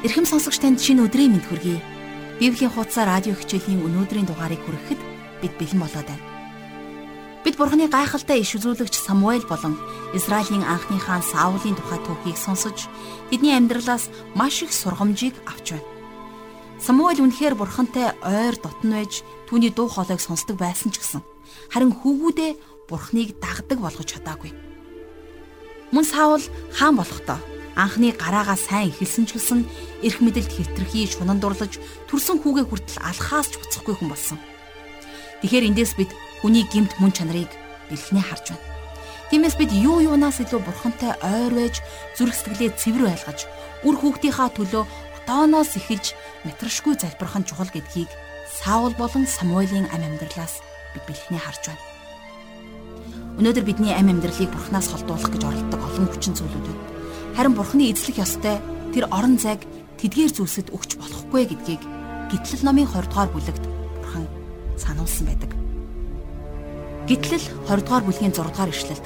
Эрхэм сонсогч танд шинэ өдрийн мэнд хүргэе. Библийн хуудасаар радио хичээлийн өнөөдрийн дугаарыг хүрэхэд бид бэлэн болоод байна. Бид Бурхны гайхалтай иш үзүүлэгч Самуэль болон Израилийн анхны хаан Саулын тухай түүхийг сонсож тэдний амьдралаас маш их сургамжийг авч байна. Самуэль үнэхээр Бурхантай ойр дотн байж түүний дуу хоолойг сонсдог байсан ч гэсэн харин хүүгүүдээ Бурхныг дагдаг болгож чадаагүй. Мөн Саул хаан болохдоо анхны гараагаа сайн эхэлсэн ч гэсэн эрх мэдэлд хэтэрхий шунан дурлаж төрсөн хүүгээ хүртэл алхаас ч буцахгүй хүн болсон. Тэгэхээр эндээс бид хүний гимт мөн чанарыг бэлхнээ харж байна. Тиймээс бид юу юунаас илүү бурхантай ойр байж зүрх сэтгэлээ цэвэр байлгаж үр хүүхдийнхаа төлөө одооноос эхэлж мэтрашгүй залбирах нь чухал гэдгийг Саул болон Самуэлийн ам амьдралаас бид бэлхнээ харж байна. Өнөөдөр бидний ам амьдралыг бурхнаас холдуулах гэж оролддог олон хүчин зүйлүүд байна Харин Бурхны эзлэх ёстой тэр орон зайг тэдгээр зүйлсэд өгч болохгүй гэдгийг Гитлэл номын 20 дугаар бүлэгт Бурхан сануулсан байдаг. Гитлэл 20 дугаар бүлгийн 6 дугаар ишлэлд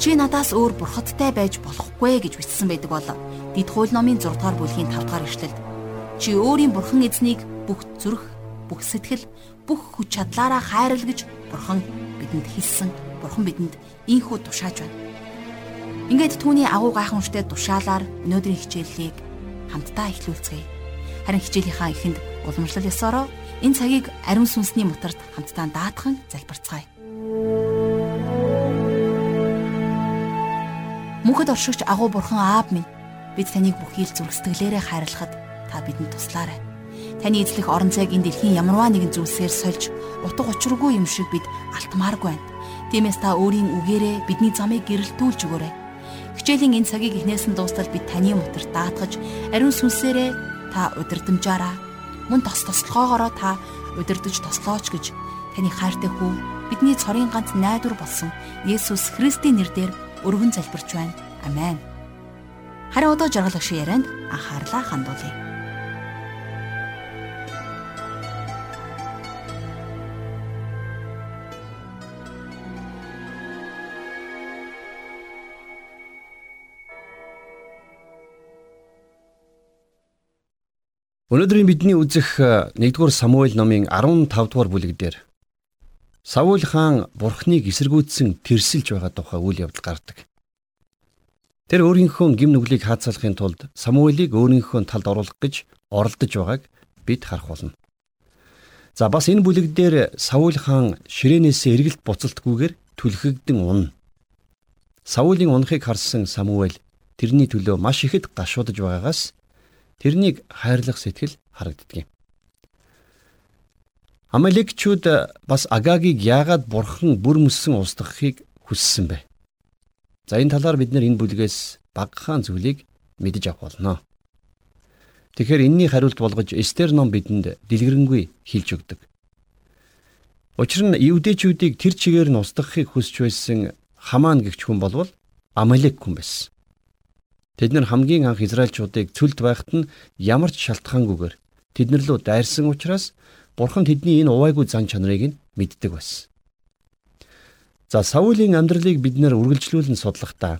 Чи надаас өөр бурхадтай байж болохгүй гэж бичсэн байдаг бол Дэд хууль номын 6 дугаар бүлгийн 5 дугаар ишлэлд Чи өөрийн бурхан эзнийг бүх зүрх, бүх сэтгэл, бүх хүч чадлаараа хайрал гэж бурхан бидэнд хэлсэн. Бурхан бидэнд ийхүү тушааж байна. Ингээд түүний агуу гайхамшигтай тушаалаар өнөөдрийн хичээллийг хамтдаа эхлүүлцгээе. Харин хичээлийнхаа эхэнд уламжлал ёсороо энэ цагийг ариун сүнсний мутарт хамтдаа даатхан залбирцгаая. Мөнхөд оршигч агуу бурхан аав минь бид таныг бүхий л зүрх сэтгэлээрээ хайрлахад та бидэнд туслаарай. Таны эзлэх орон зайг энэ дэлхийн ямарваа нэгэн зүйлсээр сольж утга учиргүй юм шиг бид алтмааргүй байна. Тиймээс та өөрийн үгээрээ бидний замыг гэрэлтүүлж өгөөрэй Хичээлийн энэ цагийг эхнээс нь дуустал бид таны мотор даатгаж ариун сүнсээрээ та удирдамжаараа мөн тос тослогоогоороо та удирдах тослооч гэж таны хайртай хүү бидний цорын ганц найдвар болсон Есүс Христийн нэрээр өргөн залбирч байна. Амен. Харин одоо жаргал агшин ярианд анхаарлаа хандуулъя. Өнөөдрийн бидний үзэх 1-р Самуэль номын 15 дугаар бүлэг дээр Саул хаан бурхныг эсэргүүцсэн тэрсэлж байгаа тухай үйл явдал гардаг. Тэр өөрийнхөө гим нүглийг хаацалахын тулд Самуэлийг өөрийнхөө талд оруулах гэж оролдож байгааг бид харах болно. За бас энэ бүлэг дээр Саул хаан ширээнээс эргэлт буцалтгүйгээр түлхэгдэн унна. Саулийн унахыг харсан Самуэль тэрний төлөө маш ихэд гашуудж байгаагаас тэрнийг хайрлах сэтгэл харагддаг юм. Амалекчүүд бас Агагийг яагаад бурхан бүр мөссөн устгахыг хүссэн бэ? За энэ талаар бид энэ бүлгээс багахан зүйлийг мэдэж авах болно. Тэгэхээр энэний хариулт болгож Эстер ном бидэнд дэлгэрэнгүй хэлж өгдөг. Учир нь евдээчүүдийг тэр чигээр нь устгахыг хүсч байсан Хамаан гэгч хүн болвол Амалек хүн байсан. Тэд нар хамгийн анх Израильчуудыг цөлд байхад нь ямар ч шалтгаангүйгээр тэднэр лөө дайрсан учраас Бурхан тэдний энэ увайгүй зан чанарыг нь мэддэг байсан. За Саулийн амьдралыг бид нэр үргэлжлүүлэн судлахдаа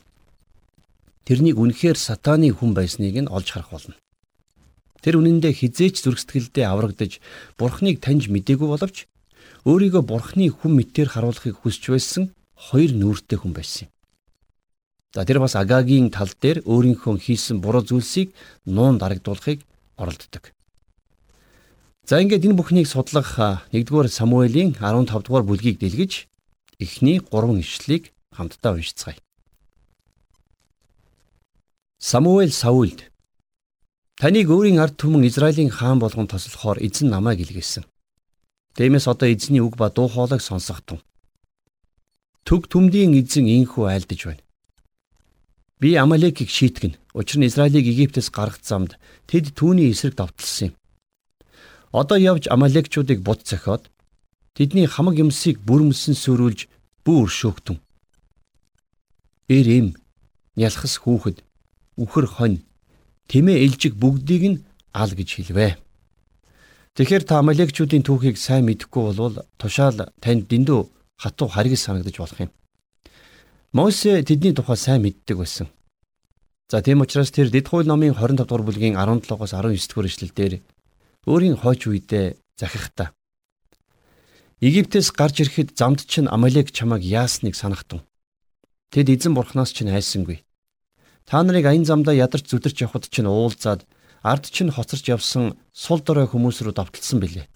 тэрнийг үнэхээр сатаны хүн байсныг нь олж харах болно. Тэр үнэндээ хизээч зүрх сэтгэлдээ аврагдаж Бурханыг таньж мдээгүй боловч өөрийгөө Бурханы хүн мэтээр харуулахыг хүсч байсан хоёр нүүртэй хүн байсан юм. За тэр бас Агагийн тал дээр өөрийнхөө хийсэн буруу зүйлсийг нуун дарагдуулахыг оролддог. За ингээд энэ бүхнийг судлах 1-р Самуэлийн 15 дугаар бүлгийг дэлгэж эхний 3 ишлэлийг хамтдаа уншицгаая. Самуэль Саулд Таныг өөрийн ард түмэн Израилийн хаан болгон тослохоор эзэн намайг илгээсэн. Тиймээс одоо эзний үг ба дуу хоолойг сонсох тун. Төг төмдийн эзэн инхүү айлдаж байна. Би Амалекийг шийтгэн. Учир нь Израилийг Египтээс гаргах замд тэд түүний эсрэг давталсан юм. Одоо явж Амалекчуудыг бут цохиод тэдний хамаг юмсыг бүрмөсөн сөрүүлж бүр шөөгтөн. Эр эм, нялхас хүүхэд, үхэр хонь, тэмээ элжиг бүгдийг нь ал гэж хэлвэ. Тэгэхээр та Амалекчуудын түүхийг сайн мэдэхгүй болвол тушаал танд дэндүү хатуу харгас санагдаж болох юм. Мосе тэдний тухай сайн мэддэг байсан. За тийм учраас тэр Дэд хууль номын 25 дугаар бүлгийн 17-оос 19 дугаар ишлэлдэр өөрийн хойч үедээ захихтаа Египтээс гарч ирэхэд замд чинь Амалек чамайг яасныг санахтун. Тэд эзэн бурхнаас чинь айсангүй. Та нарыг аян замдаа ядарч зүдэрч явхад чинь уулзаад ард чинь хоцорч явсан сул дорой хүмүүс рүү давталсан билээ.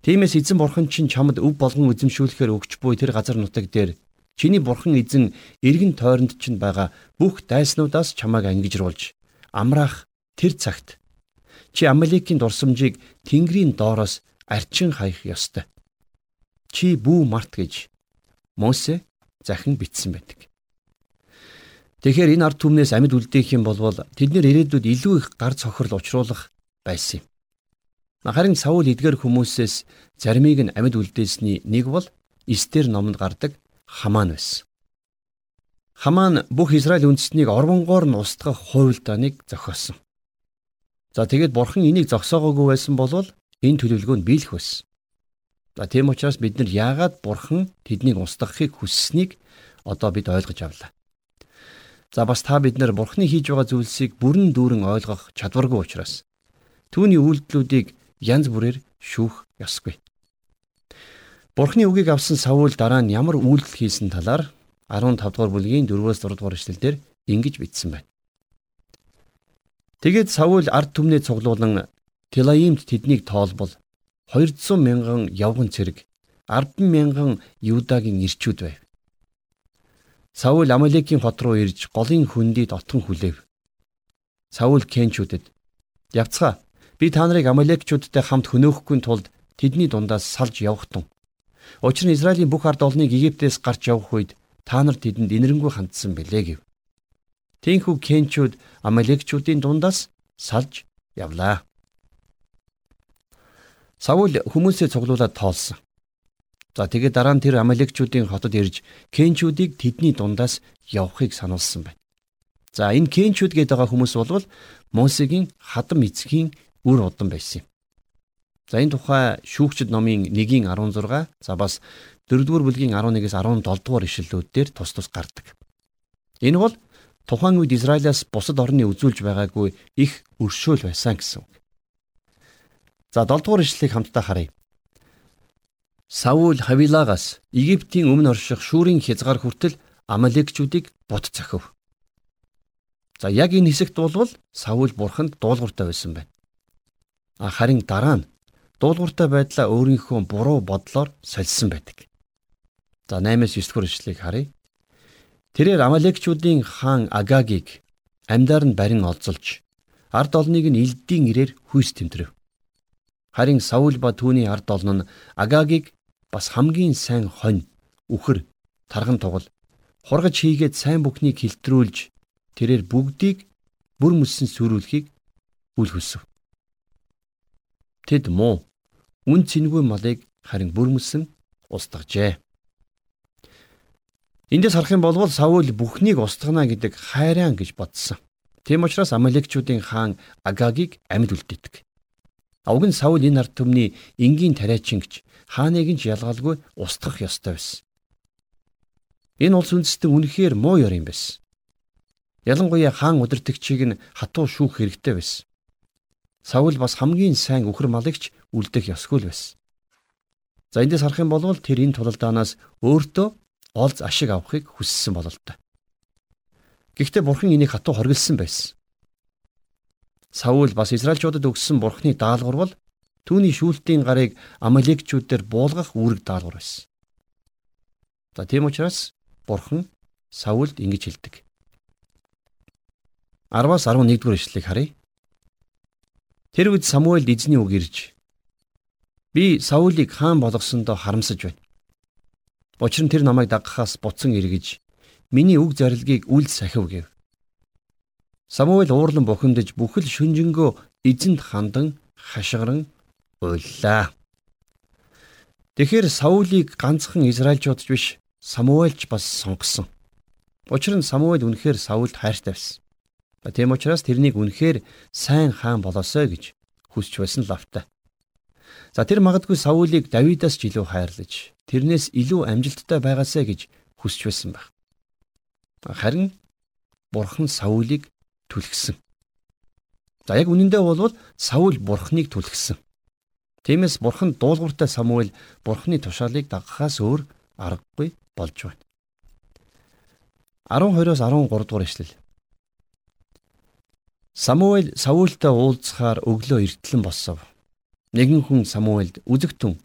Тиймээс эзэн бурхан чинь чамд өв болгон эзэмшүүлэхээр өгч буй тэр газар нутаг дээр чиний бурхан эзэн эргэн тойронд чинь байгаа бүх дайснуудаас чамайг ангижруулж амраах тэр цагт чи Амалекийн дурсамжийг Тэнгэрийн доороос арчин хаях ёстой чи бүү март гэж Мосе захин бичсэн байдаг. Тэгэхээр энэ ард түмнээс амьд үлдээх юм бол тэд нэр ирээдүйд илүү их гар цохирол учруулах байсан юм. Харин Саул эдгээр хүмүүсээс заримыг нь амьд үлдээсний нэг бол Эстер номонд гардаг Хамаан байсан. Хамаан бүх Израиль үндэстнийг орвонгоор нь устгах хуйлдааныг зохиосон. За тэгээд бурхан энийг зогсоогоогүй байсан бол энэ төлөвлөгөөнд биелэх байсан. За тийм учраас бид нар яагаад бурхан тэднийг устгахыг хүсснийг одоо бид ойлгож авлаа. За бас та бид нар бурханы хийж байгаа зүйлсийг бүрэн дүүрэн ойлгох чадваргүй учраас түүний үйлдэлүүдийг янз бүрээр шүүх ёсгүй. Бурхны үгийг авсан Саул дараа нь ямар үйлдэл хийсэн талаар 15 дугаар бүлгийн 4-өөс 6 дугаар эшлэлдэр ингэж бичсэн байна. Тэгээд Саул ард түмнээ цуглуулan Тилаимд тэднийг тоолбол 200 мянган явган цэрэг 10 мянган Юдагийн ирчүүд байв. Саул Амалекийн хот руу ирж голын хөндөд отгон хүлээв. Саул Кенчүүдэд "Явцгаа. Би та нарыг Амалекчуудтай хамт хөнөөхгүй тулд тэдний дундаас салж явах тун. Учир нь Израилийн бүх ард олныг Египтээс гарч явах үед та нар тэдэнд инэрэнгүй хандсан билээ" гэв. Тинхүү Кенчүүд Амалекчүүдийн дундаас салж явлаа. Саул хүмүүсээ цуглуулад тоолсон. За тэгээд дараа нь тэр Амалекчүүдийн хотод ирж Кенчүүдийг тэдний дундаас явахыг сануулсан байна. За энэ Кенчүүд гэдэг байгаа хүмүүс бол Мосегийн хадам эцгийн үр удам байсан юм. За энэ тухай шүүгчд номын 1-ийн 16 за бас 4-р бүлгийн 11-ээс 17 дугаар ишлэлүүд дээр тус тус гардаг. Энэ бол тухайн үед Израилаас бусад орны үзүүлж байгаагүй их өршөөл байсан гэсэн үг. За 7 дугаар ишлэлийг хамтдаа харъя. Саул Хавилагаас Египтийн өмнө орших шүүрийн хязгаар хүртэл Амалекчүүдийг бут цохив. За яг энэ хэсэгт болвол Саул бурханд дуулууртай байсан байна. А харин дараа нь дуулууртай байдлаа өөрийнхөө буруу бодлоор сольсон байдаг. За 8-9 дугаар ишлэлийг харъя. Тэрээр Амалекчүүдийн хаан Агагийг амьдаар нь барин олзолж ард олныг нь элдийн ирээр хүйс тэмтрэв. Харин Саул ба түүний ард олон нь Агагийг бас хамгийн сайн хонь, үхэр, тарган тугал хургаж хийгээд сайн бүхнийг хилтрүүлж тэрээр бүгдийг бүр мөссөн сүрүүлэхийг үл хөсөв. Тэд муу үн цэнгүй малыг харин бүр мөсөн устгажээ. Эндээс харах юм бол Саул бүхнийг устгана гэдэг хайран гэж бодсон. Тийм учраас Амалекчүүдийн хаан Агагийг амьд үлдээдэг. Уг нь Саул энэ ард түмний энгийн тариачин гэж хааныг нь ялгалгүй устгах ёстой байсан. Энэ улс үндэстэн үнэхээр муу ёр юм байсан. Ялангуяа хаан удирдагчийг нь хатуу шүүх хэрэгтэй байсан. Саул бас хамгийн сайн үхэр малагч үлдэх ёсгүй л байсан. За эндээс харах юм бол тэр энэ тулалдаанаас өөртөө олз ашиг авахыг хүссэн бололтой. Гэхдээ бурхан энийг хатуу хоригдсан байсан. Саул бас Израильчуудад өгсөн бурхны даалгавар бол түүний шүүлтийн гарыг Амалекчүүдээр буулгах үүрэг даалгавар байсан. За тийм учраас бурхан Саулд ингэж хэлдэг. 10-аас 11-р ишлэлийг харъя. Тэр үед Самуэль эзний үг ирж би Саулийг хаан болгосондоо харамсаж байна. Учир нь тэр намайг дагахаас буцан эргэж миний үг зарилгийг үл сахив гэв. Самуэль уурлан бухимдаж бүхэл шүнжэнгөө эзэнд хандан хашгиран уйллаа. Тэгэхээр Саулийг ганцхан Израильчууд ч биш Самуэльч бас сонгосон. Учир нь Самуэль үнэхээр Саулд хайртай байсан. Тийм учраас тэрнийг үнэхээр сайн хаан болоосой гэж хүсч байсан лавтай. За тэр магадгүй Саулийг Давидаас ч илүү хайрлаж, тэрнээс илүү амжилттай байгаасай гэж хүсч байсан байх. Харин Бурхан Саулийг түлхсэн. За яг үнэндээ бол Саул Бурханыг түлхсэн. Тиймээс Бурхан дуулууртай Самуэль Бурханы тушаалыг дагахаас өөр аргагүй болж байна. 12-оос 13 дугаар эшлэл. Самуэль Саултай уулзахаар өглөө эртлэн боссов. Нэгэн хүн Самуэльд үзэгтэн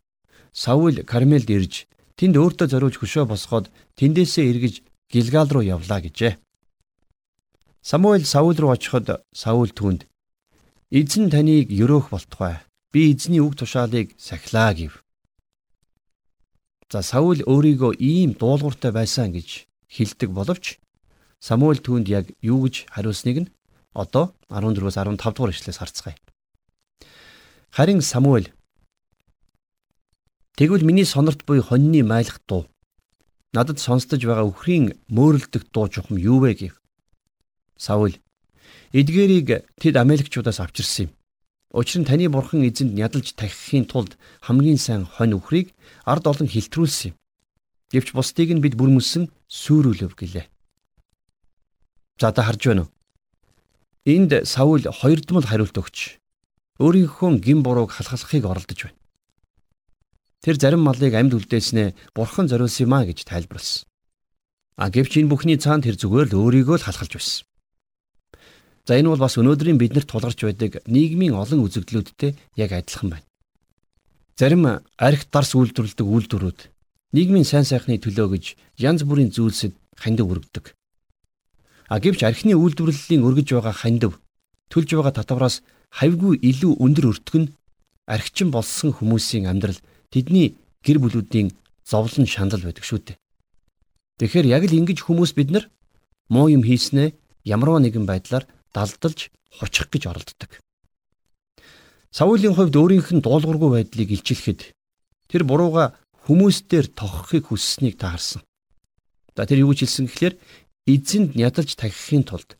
Саул Кармелд ирж тэнд өөртөө зориулж хөшөө босгоод тэндээсээ эргэж Гилгал руу явлаа гэжээ. Самуэль Саул руу очиход Саул түүнд Эзэн таныг өрөөх болтугай. Би эзний үг тушаалыг сахилаа гэв. За Саул өөрийгөө ийм дуулууртай байсан гэж хэлдэг боловч Самуэль түүнд яг юу гэж хариулсныг нь одоо 14-өөс 15 дугаар ишлээс харцгаая. Харин Самуэль Тэгвэл миний сонорт буй хоньны майлах дуу надад сонсдож байгаа үхрийн мөөрөлдөх дуу чухам юу вэ гэв. Саул эдгээрийг тэд Амелекчуудаас авчирсан юм. Учир нь таны бурхан эзэнд ядалж тахихын тулд хамгийн сайн хонь үхрийг ард олон хилтрүүлсэн юм. Гэвч бусдыг нь бид бүрмөсөн сүрүүлв гэлээ. За та харж байна уу? Энд Саул хоёрдмол хариулт өгч өөрийнхөө гин бурууг халахлахыг оролдож байна. Тэр зарим малыг амьд үлдээснээ бурхан зориулсан юм а гэж тайлбарласан. А гэвч энэ бүхний цаанд тэр зүгээр л өөрийгөө л халахалж байсан. За энэ бол бас өнөөдрийн биднэрт тулгарч байдаг нийгмийн олон үзэгдлүүдтэй яг адилхан байна. Зарим архит дарс үйлдвэрлэдэг үйлдвэрүүд нийгмийн сайн сайхны төлөө гэж янз бүрийн зүйлсэд хандив өргөдөг. А гэвч архины үйлдвэрлэлийн өргөж байгаа хандив төлж байгаа татвараас хавьгүй илүү өндөр өртөг нь архичин болсон хүмүүсийн амьдрал тэдний гэр бүлүүдийн зовлон шанал байдаг шүү дээ. Тэгэхээр яг л ингэж хүмүүс бид нар муу юм хийснээ ямарваа нэгэн байдлаар далдалж хучих гэж оролддог. Саулийн хувьд өөрийнх нь дуулуургүй байдлыг илчлэхэд тэр бурууга хүмүүстээр тохохыг хүсснийг таарсан. За тэр юу гэж хэлсэн гэхээр эзэнд ядалж тахихын тулд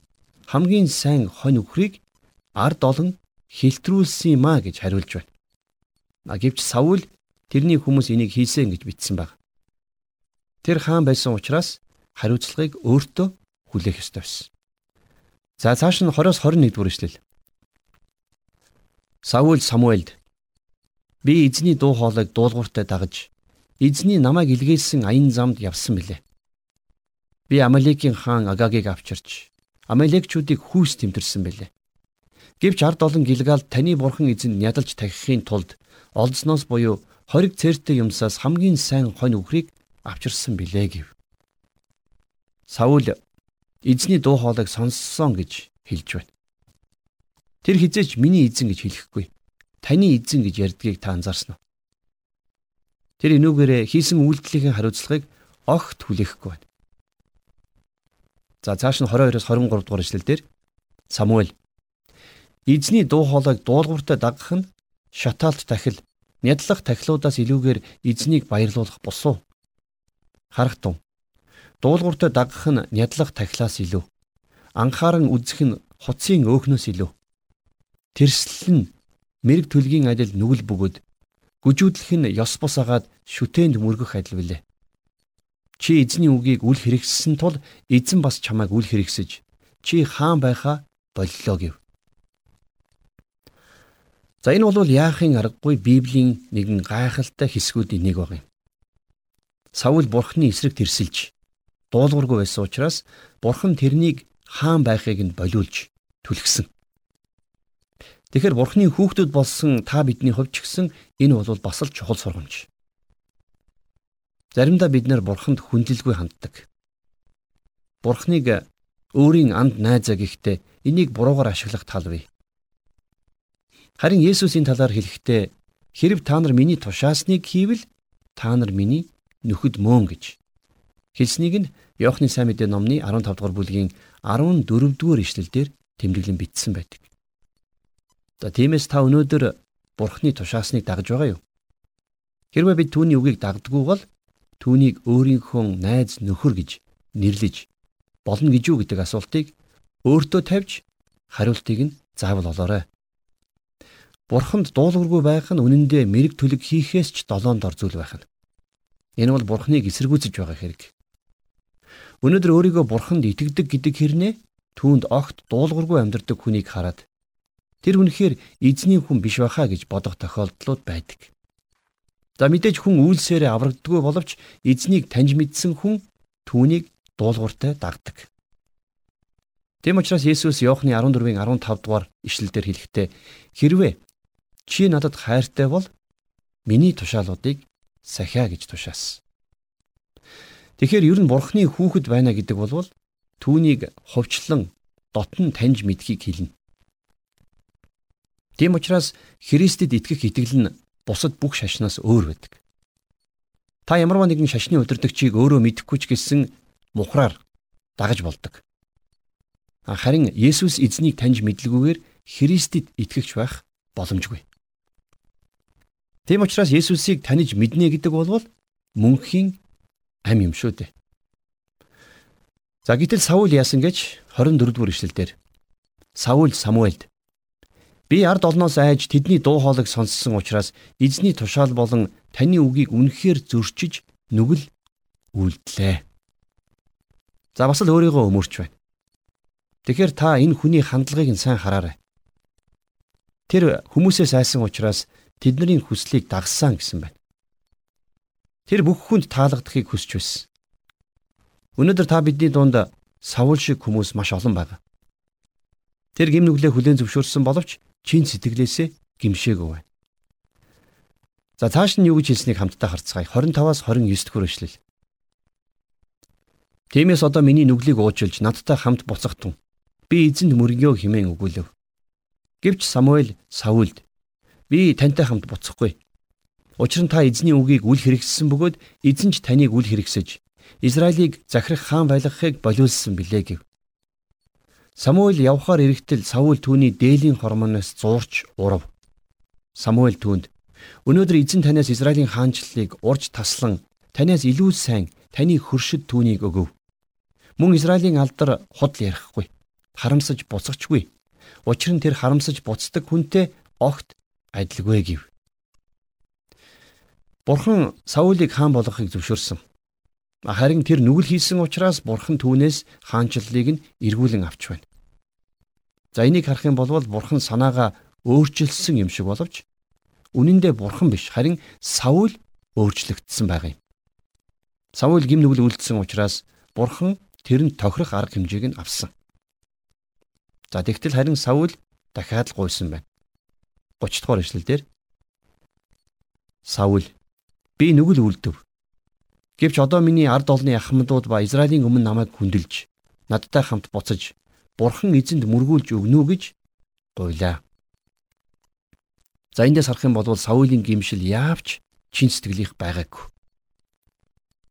хамгийн сайн хонь үхрийг ард олон хилтрүүлсэн юм а гэж хариулж байна. Гэвч Саул тэрний хүмүүс энийг хийсэн гэж бичсэн баг. Тэр хаан байсан учраас хариуцлагыг өөртөө хүлээх ёстой байсан. За цааш нь 20-оос 21 дугаар ишлэл. Саул Самуэлд би эзний дуу хоолойг дуулууртай дагаж эзний намайг илгээсэн аян замд явсан билээ. Би Амалекийн хаан Агагийг авчирч Амалекчүүдийг хүүс тэмтэрсэн билээ. Гэвч ард олон Гилгал таны бурхан эзэнд ядалж тахихын тулд олдсноос буюу хориг цэртэй юмсаас хамгийн сайн хонь үхрийг авчирсан билээ гэв. Саул эзний дуу хоолойг сонссон гэж хэлж байна. Тэр хизээч миний эзэн гэж хэлэхгүй. Таны эзэн гэж ярьдгийг та анзаарсан уу? Тэр энүүгээрээ хийсэн үйлдэлийн хариуцлагыг огт хүлээхгүй байна. За цааш нь 22-оос 23 дугаар эшлэл дээр Самуэль эзний дуу хоолойг дуулууртай дагах нь шатаалт тахил нядлах тахилуудаас илүүгээр эзнийг баярлуулах босуу. Харах тун дуулууртай дагах нь нядлах тахилаас илүү. Анхааран үзэх нь хуцын өөхнөөс илүү. Тэрслэл нь мэрэг төлгийн адил нүгэл бөгөөд гүжүүдлэх нь ёс бус агаад шүтээнд мөргөх адил билээ. Чи эзний үгийг үл хэрэгссэн тул эзэн бас чамайг үл хэрэгсэж чи хаан байхаа боллоо гэв. За энэ бол яахын аргагүй Библийн нэгэн гайхалтай хэсгүүдийн нэг баг юм. Саул бурхны эсрэг тэрсэлж дуулуургүй байсан учраас бурхан тэрнийг хаан байхыг нь болиулж түлхсэн. Тэгэхээр бурхны хүүхдүүд болсон та бидний хувьд ч гэсэн энэ бол бас л чухал сургамж. Заримдаа бид нэр бурханд хүндлэлгүй ханддаг. Бурхныг өөрийн анд найзаа гэхдээ энийг буруугаар ашиглах тал бий. Харин Есүсийн талаар хэлэхдээ хэрв та нар миний тушаасныг хийвэл та нар миний нөхөд мөн гэж Хэлснийг нь Иохны сайн мэдээ номны 15 дугаар бүлгийн 14 дугаар ишлэлдэр тэмдэглэн бичсэн байдаг. За тиймээс та өнөөдөр Бурхны тушаасныг дагж байгаа юу? Хэрвээ бид түүний үгийг дагддгүй бол түүнийг өөрийнхөө найз нөхөр гэж нэрлэж болно гэж юу гэдэг асуултыг өөртөө тавьж хариултыг нь заавал олоорой. Бурханд дуулуургүй байх нь үнэндээ мэрэг төлөг хийхээс ч долоон дор зүйл байх нь. Энэ бол Бурхныг эсэргүүцэж байгаа хэрэг. Өнөөдөр өөрийгөө бурханд итгэдэг гэдэг хэрнээ түүнд огт дуулуургүй амьдардаг хүнийг хараад тэр үнэхээр эзний хүн биш байхаа гэж бодох тохиолдлууд байдаг. За мэдээж хүн үйлсээрээ аврагддаггүй боловч эзнийг таньж мэдсэн хүн түүнийг дуулууртай дагдаг. Тэм учраас Есүс Иохны 14-ийн 15 дугаар ишлэлдэр хэлэхдээ хэрвээ чи надад хайртай бол миний тушаалуудыг сахиа гэж тушаасан. Тэгэхээр ер нь бурхны хүүхэд байна гэдэг бол түүнийг ховчлон дотн таньж мэдхийг хэлнэ. Тийм учраас Христэд итгэх итгэл нь бусад бүх шашнаас өөр байдаг. Та ямарваа нэгэн шашны удирдагчийг өөрөө мэдэхгүй ч гэсэн мухраар дагаж болдог. Харин Есүс эзнийг таньж мэдлгүйгээр Христэд итгэгч байх боломжгүй. Тийм учраас Есүсийг таньж мэднэ гэдэг бол мөнхийн ам юм шүү дээ. За гэтэл Саул яасан гэж 24 дугаар ишлэлдэр Саул Самуэлд би ард олноос айж тэдний дуу хоолойг сонссон учраас эзний тушаал болон таны үгийг үнэхээр зөрчиж нүгэл үлдлээ. За бас л өөрийгөө өмөрч байна. Тэгэхээр та энэ хүний хандлагыг нь сайн хараарай. Тэр хүмүүсээс айсан учраас тэдний хүслийг дагсан гэсэн байна. Тэр бүх хүнд таалагдахыг хүсч байсан. Өнөөдөр та бидний дунд савул шиг хүмүүс маш олон байна. Тэр гим нүглээ хүлээн зөвшөөрсөн боловч чин сэтгэлээсээ гимшээгүй байна. За цааш нь юу гэж хэлснийг хамтдаа харцгаая. 25-аас 29 дэх эшлэл. Тиймээс одоо миний нүглийг уужилж надтай хамт буцахтун. Би эзэнд мөргөө химэн өгүүлв. Гэвч Самуэль Саулд би тантай хамт буцахгүй. Учир нь та эзний үгийг үл хэрэгссэн бөгөөд эзэн ч таныг үл хэрэгсэж Израилийг захирах хаан байлгахыг болиулсан билээ гэв. Самуэль явхаар эрэхтэл Саул түүний дээлийн хормоноос зуурч урав. Самуэль түүнд өнөөдөр эзэн танаас Израилийн хаанчлалыг урж таслан танаас илүү сайн таны хөршид түүнийг өгөв. Мөн Израилийн алдар худал ярихгүй. Харамсаж буцагчгүй. Учир нь тэр харамсаж буцдаг хүнтэй огт адилгүй гэв. Бурхан Саулийг хаан болгохыг зөвшөөрсөн. Харин тэр нүгэл хийсэн учраас бурхан түүнээс хаанчлалыг нь эргүүлэн авч байна. За энийг харах юм бол бурхан санаагаа өөрчилсөн юм шиг боловч үнэн дээр бурхан биш харин Саул өөрчлөгдсөн байгаа юм. Саул гим нүгэл үлдсэн учраас бурхан тэрэнд тохирох арга хэмжээг нь авсан. За тэгтэл харин Саул дахиад л гуйсан байна. 30 дугаар эшлэл дээр Саул би нүгэл үлдэв Гэвч одоо миний ард олны ахмадууд ба Израилийн өмнө намайг хүндэлж надтай хамт буцаж бурхан эзэнд мөргүүлж өгнө үү гэж гуйлаа. За эндээс харах юм бол Саулийн гимшил яавч чин сэтгэлийнх байгаагүй.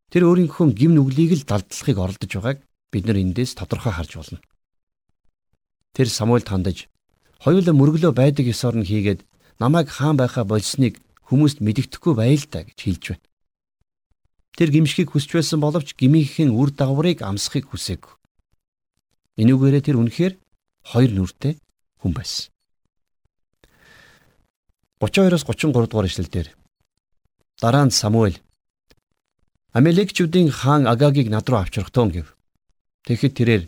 Тэр өөрийнхөө гим нүглийг л далдлахыг оролдож байгааг бид нар эндээс тодорхой харж болно. Тэр Самуэль тандаж хоёулаа мөргөлөө байдаг ёсоор нь хийгээд намайг хаан байхаа болсныг хүмүүст мэдэгдэхгүй байл та гэж хэлж байна. Тэр гимшгийг хүсч байсан боловч гмийнхээ үр дагаврыг амсахыг хүсээгүй. Энүүгээрээ тэр үнэхээр хоёр нүртэй хүн байсан. 32-оос 33 дугаар ишлэлдэр дараа нь Самуэль Амелекчүүдийн хаан Агагийг над руу авчрахтун гэв. Тэгэхэд тэрээр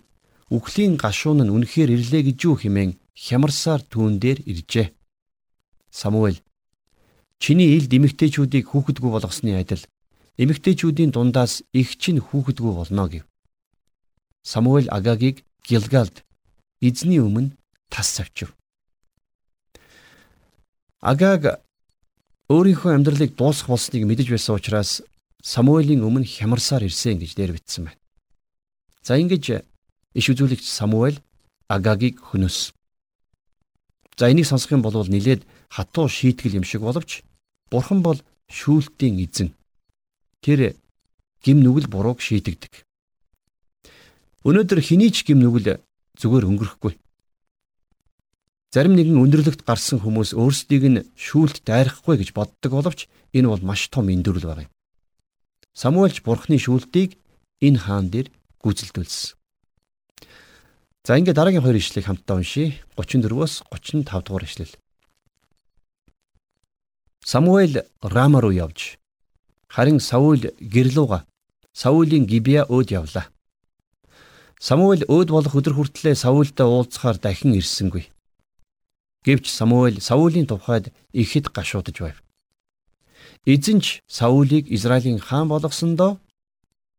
үхлийн гашуун нь үнэхээр ирлээ гэж юу хэмээн хямарсаар түүн дээр иржээ. Самуэль чиний ил дэмэгтэйчүүдийг хүүхэдгүй болгосны адил эмэгтэйчүүдийн дундаас их чинь хүүхэдгүй болно гэв. Самуэль Агагийг Гилгалд эзний өмнө тас завчив. Агаг өөрийнхөө амьдралыг дуусгах болсныг мэдэж байсан учраас Самуэлийн өмнө хямарсаар ирсэн гэж дээр бичсэн байна. За ингэж иш үзүүлэгч Самуэль Агагийг хөнөөс. За энийг сонсох юм бол нилээд хатуу шийтгэл юм шиг боловч Бурхан бол шүүлтийн эзэн тэр гим нүгэл бурууг шийдэгдэг. Өнөөдөр хэний ч гим нүгэл зүгээр өнгөрөхгүй. Зарим нэгэн өндөрлөгт гарсан хүмүүс өөрсдийг нь шүүлт дайрахгүй гэж боддог боловч энэ бол маш том эндүрэл баг. Самуэльч бурхны шүүлтийг энэ хаан дээр гүйцэлдүүлсэн. За ингээд дараагийн хоёр ишлэгийг хамтдаа уншийе. 34-өөс 35 дугаар ишлэл. Самуэль Рама руу явж Харин Саул гэрлууга Саулийн Гибеа өөд явлаа. Самуэль өөд болох өдөр хүртлээр Саултай уулзахаар дахин ирсэнгүй. Гэвч Самуэль Саулийн тухайд ихэд гашуудж байв. Эзэн ч Саулийг Израилийн хаан болгосондоо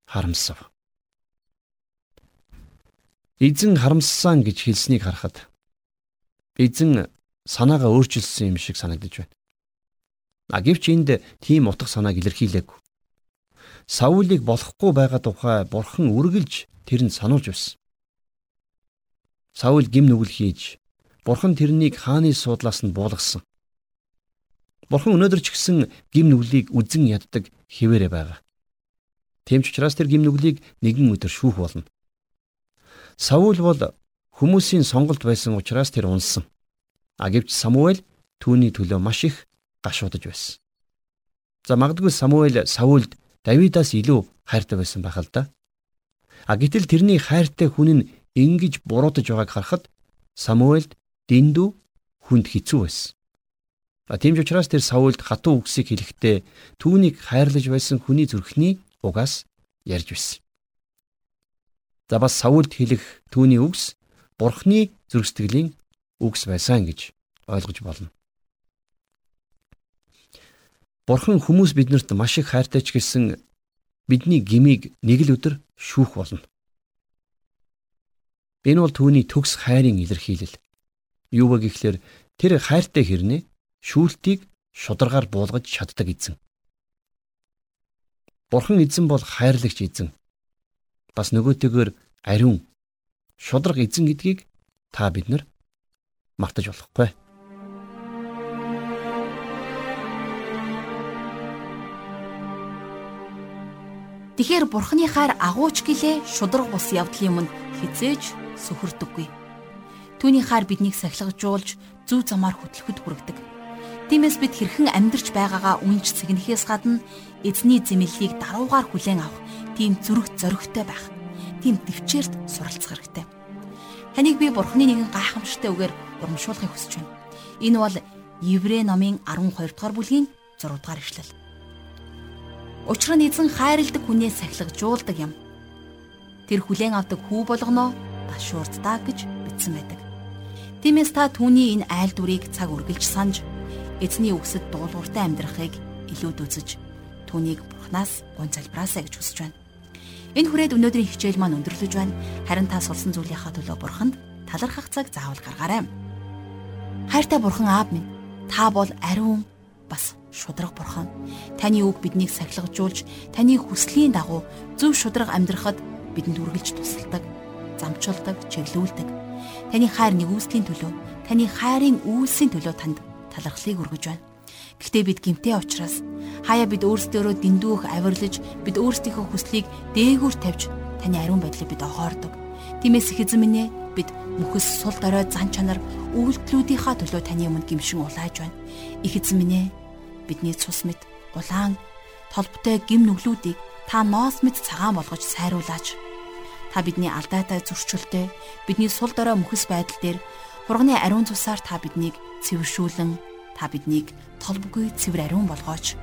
харамсав. Эзэн харамссан гэж хэлснийг харахад эзэн санаагаа өөрчилсөн юм шиг санагдаж байна. А гэвч энд тийм утга санааг илэрхийлээгүй. Саулийг болохгүй байгаа тухай бурхан үргэлж тэрэнд сануулж байсан. Саул гим нүгэл хийж бурхан тэрнийг хааны суудлаас нь буулгасан. Бурхан өнөөдөр ч гэсэн гим нүглийг үзен яддаг хിവэрэ байгаа. Тийм ч учраас тэр гим нүглийг нэгэн өдөр шүүх болно. Саул бол хүмүүсийн сонголт байсан учраас тэр унсан. А гэвч Самуэль түүний төлөө маш их гашуудж байсан. За магадгүй Самуэль Саулд Давидаас илүү хайртай байсан байх л да. А гэтэл тэрний хайртай хүн нь ингэж буруудаж байгааг харахад Самуэльд дэндүү хүнд хэцүү байсан. А тийм ч учраас тэр Саулд хатуу үгсийг хэлэхдээ түүнийг хайрлаж байсан хүний зүрхний угаас ярьж байсан. За бас Саулд хэлэх түүний үгс Бурхны зүрх сэтгэлийн үгс байсан гэж ойлгож болно. Бурхан хүмүүс биднэрт маш их хайртай ч гэсэн бидний гмийг нэг л өдөр шүүх болно. Энэ бол түүний төгс хайрын илэрхийлэл. Юу вэ гэхлээр тэр хайртай хэрнээ шүүлтийг шударгаар буулгаж чаддаг эзэн. Бурхан эзэн бол хайрлагч эзэн. Бас нөгөөтэйгөр ариун шудраг эзэн гэдгийг та бид нар мартаж болохгүй. Тэгэхэр бурхны хайр агууч гэлээ шудраг бус явдлын өмнө хизээж сөхөрдөггүй. Түүний хайр биднийг сахилгажуулж зөв замаар хөтлөхөд хүргэдэг. Тиймээс бид хэрхэн амьдарч байгаагаа үнж цэгнэхээс гадна эзний зэмлэлийг даруугаар хүлээн авах тийм зүрх зоригтой байх. Тийм төвчээрт суралцах хэрэгтэй. Таныг би Бурхны нэгэн гайхамшигтай үгээр урамшуулахыг хүсэж байна. Энэ бол Еврей номын 12 дугаар бүлгийн 6 дугаар ишлэл. Учир нь эзэн хайрладаг хүнээ сахилгажуулдаг юм. Тэр хүлээн авдаг хүү болгоно ташуурддаг гэж бичсэн байдаг. Тиймээс та түүний энэ айл дүрийг цаг үргэлж санаж эзний үгсэд дуулууртай амьдрахыг илүүд үзэж түүнийг бурхнаас гон залбираасаа гэж хүсэж байна. Энэ хүрээд өнөөдрийн хичээл маань өндөрлөж байна. Харин та сурсан зүйлийнхаа төлөө бурханд талархах цаг заавал гаргаарай. Хайртай бурхан аав минь, та бол ариун бас шудраг бурхан. Таны үг биднийг сахилгажуулж, таны хүслийн дагуу зөв шудраг амьдрахад бидэнд үргэлж тусалдаг, замчулдаг, чиглүүлдэг. Таны хайр нэгүслийн төлөө, таны хайрын үйлсийн төлөө танд талархлыг өргөж байна. Гэхдээ бид гимтэй учраас хаяа бид өөрсдөө дэндүүх авирлаж бид өөрсдийнхөө хүслийг дээгүүр тавьж таны ариун байдлыг бид огоордог. Тиймээс их эзэн минь ээ бид мөхөс сул дорой зан чанар үйлдэлүүдийнхаа төлөө таны өмнө гимшин улааж байна. Их эзэн минь ээ бидний цус мэд улаан толботой гим нүглүүдийг та ноос мэд цагаан болгож сайруулаач. Та бидний алдаатай зөрчилтэй бидний сул дорой мөхөс байдал дээр Хурганы ариун цусаар та биднийг цэвэршүүлэн та биднийг толбгүй цэвэр ариун болгооч.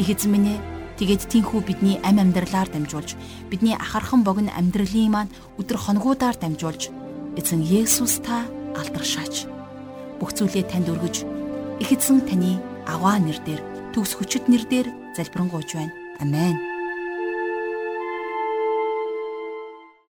Их эзэн минь ээ тэгээд тийхүү бидний ам амьдралаар дамжуулж бидний ахархан богино амьдралын маань өдр хоногудаар дамжуулж эзэн Есүс та алдаршаач. Бүх зүйлээ танд өргөж их эзэн таны аваа нэрээр төгс хүчит нэрээр залбирanгуйж байна. Амен.